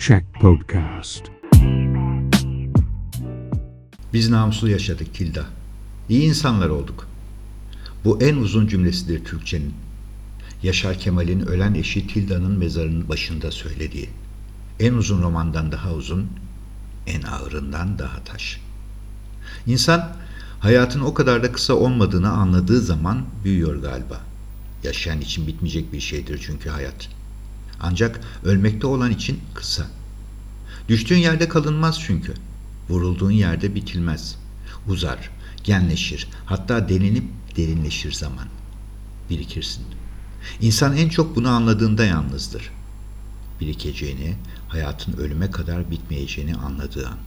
Check Podcast. Biz namuslu yaşadık Kilda. İyi insanlar olduk. Bu en uzun cümlesidir Türkçenin. Yaşar Kemal'in ölen eşi Tilda'nın mezarının başında söylediği. En uzun romandan daha uzun, en ağırından daha taş. İnsan hayatın o kadar da kısa olmadığını anladığı zaman büyüyor galiba. Yaşayan için bitmeyecek bir şeydir çünkü hayat. Ancak ölmekte olan için kısa. Düştüğün yerde kalınmaz çünkü. Vurulduğun yerde bitilmez. Uzar, genleşir, hatta delinip derinleşir zaman. Birikirsin. İnsan en çok bunu anladığında yalnızdır. Birikeceğini, hayatın ölüme kadar bitmeyeceğini anladığı an.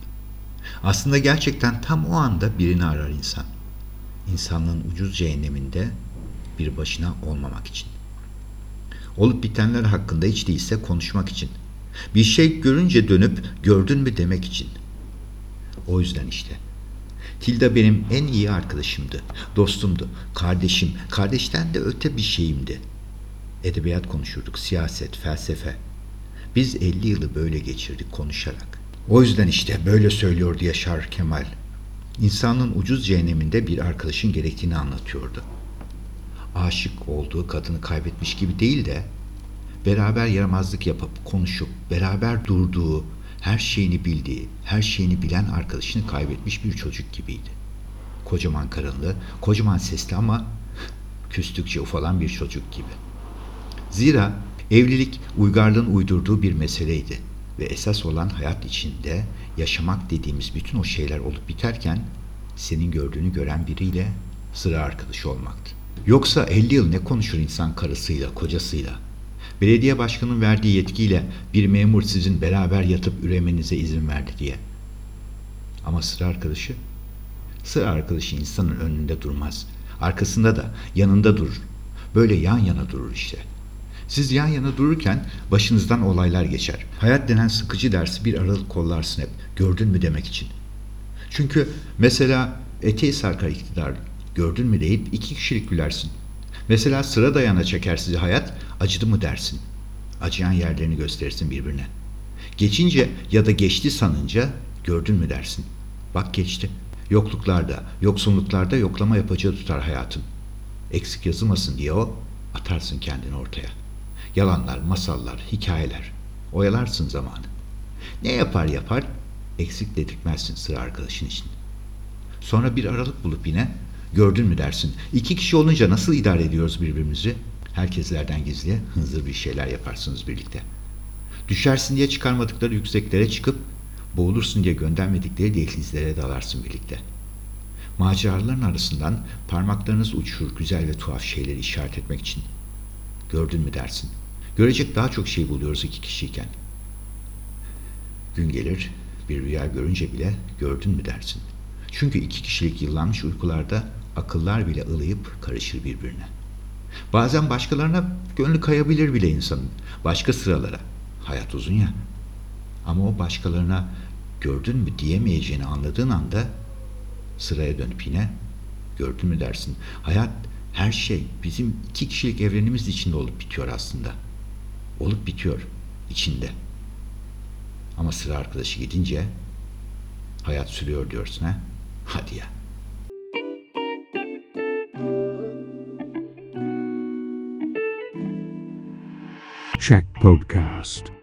Aslında gerçekten tam o anda birini arar insan. İnsanlığın ucuz cehenneminde bir başına olmamak için. Olup bitenler hakkında hiç değilse konuşmak için. Bir şey görünce dönüp gördün mü demek için. O yüzden işte. Tilda benim en iyi arkadaşımdı, dostumdu, kardeşim, kardeşten de öte bir şeyimdi. Edebiyat konuşurduk, siyaset, felsefe. Biz 50 yılı böyle geçirdik konuşarak. O yüzden işte böyle söylüyordu Yaşar Kemal. İnsanın ucuz cehenneminde bir arkadaşın gerektiğini anlatıyordu. Aşık olduğu kadını kaybetmiş gibi değil de beraber yaramazlık yapıp konuşup beraber durduğu, her şeyini bildiği, her şeyini bilen arkadaşını kaybetmiş bir çocuk gibiydi. Kocaman karınlı, kocaman sesli ama küstükçe ufalan bir çocuk gibi. Zira evlilik uygarlığın uydurduğu bir meseleydi ve esas olan hayat içinde yaşamak dediğimiz bütün o şeyler olup biterken senin gördüğünü gören biriyle sıra arkadaşı olmaktı. Yoksa 50 yıl ne konuşur insan karısıyla, kocasıyla? Belediye başkanının verdiği yetkiyle bir memur sizin beraber yatıp üremenize izin verdi diye. Ama sıra arkadaşı? Sıra arkadaşı insanın önünde durmaz. Arkasında da, yanında durur. Böyle yan yana durur işte. Siz yan yana dururken başınızdan olaylar geçer. Hayat denen sıkıcı dersi bir aralık kollarsın hep. Gördün mü demek için. Çünkü mesela eteği sarkar iktidar. Gördün mü deyip iki kişilik gülersin. Mesela sıra dayana çeker sizi hayat, acıdı mı dersin. Acıyan yerlerini gösterirsin birbirine. Geçince ya da geçti sanınca gördün mü dersin. Bak geçti. Yokluklarda, yoksunluklarda yoklama yapacağı tutar hayatın. Eksik yazılmasın diye o, atarsın kendini ortaya. Yalanlar, masallar, hikayeler. Oyalarsın zamanı. Ne yapar yapar, eksik dedirtmezsin sıra arkadaşın için. Sonra bir aralık bulup yine Gördün mü dersin. İki kişi olunca nasıl idare ediyoruz birbirimizi? Herkeslerden gizli, hınzır bir şeyler yaparsınız birlikte. Düşersin diye çıkarmadıkları yükseklere çıkıp, boğulursun diye göndermedikleri dehlizlere dalarsın birlikte. Maceraların arasından parmaklarınız uçur güzel ve tuhaf şeyleri işaret etmek için. Gördün mü dersin. Görecek daha çok şey buluyoruz iki kişiyken. Gün gelir, bir rüya görünce bile gördün mü dersin. Çünkü iki kişilik yıllanmış uykularda akıllar bile ılıyıp karışır birbirine. Bazen başkalarına gönlü kayabilir bile insanın. Başka sıralara. Hayat uzun ya. Ama o başkalarına gördün mü diyemeyeceğini anladığın anda sıraya dönüp yine gördün mü dersin. Hayat her şey bizim iki kişilik evrenimiz içinde olup bitiyor aslında. Olup bitiyor içinde. Ama sıra arkadaşı gidince hayat sürüyor diyorsun ha. Hadi ya. Check Podcast.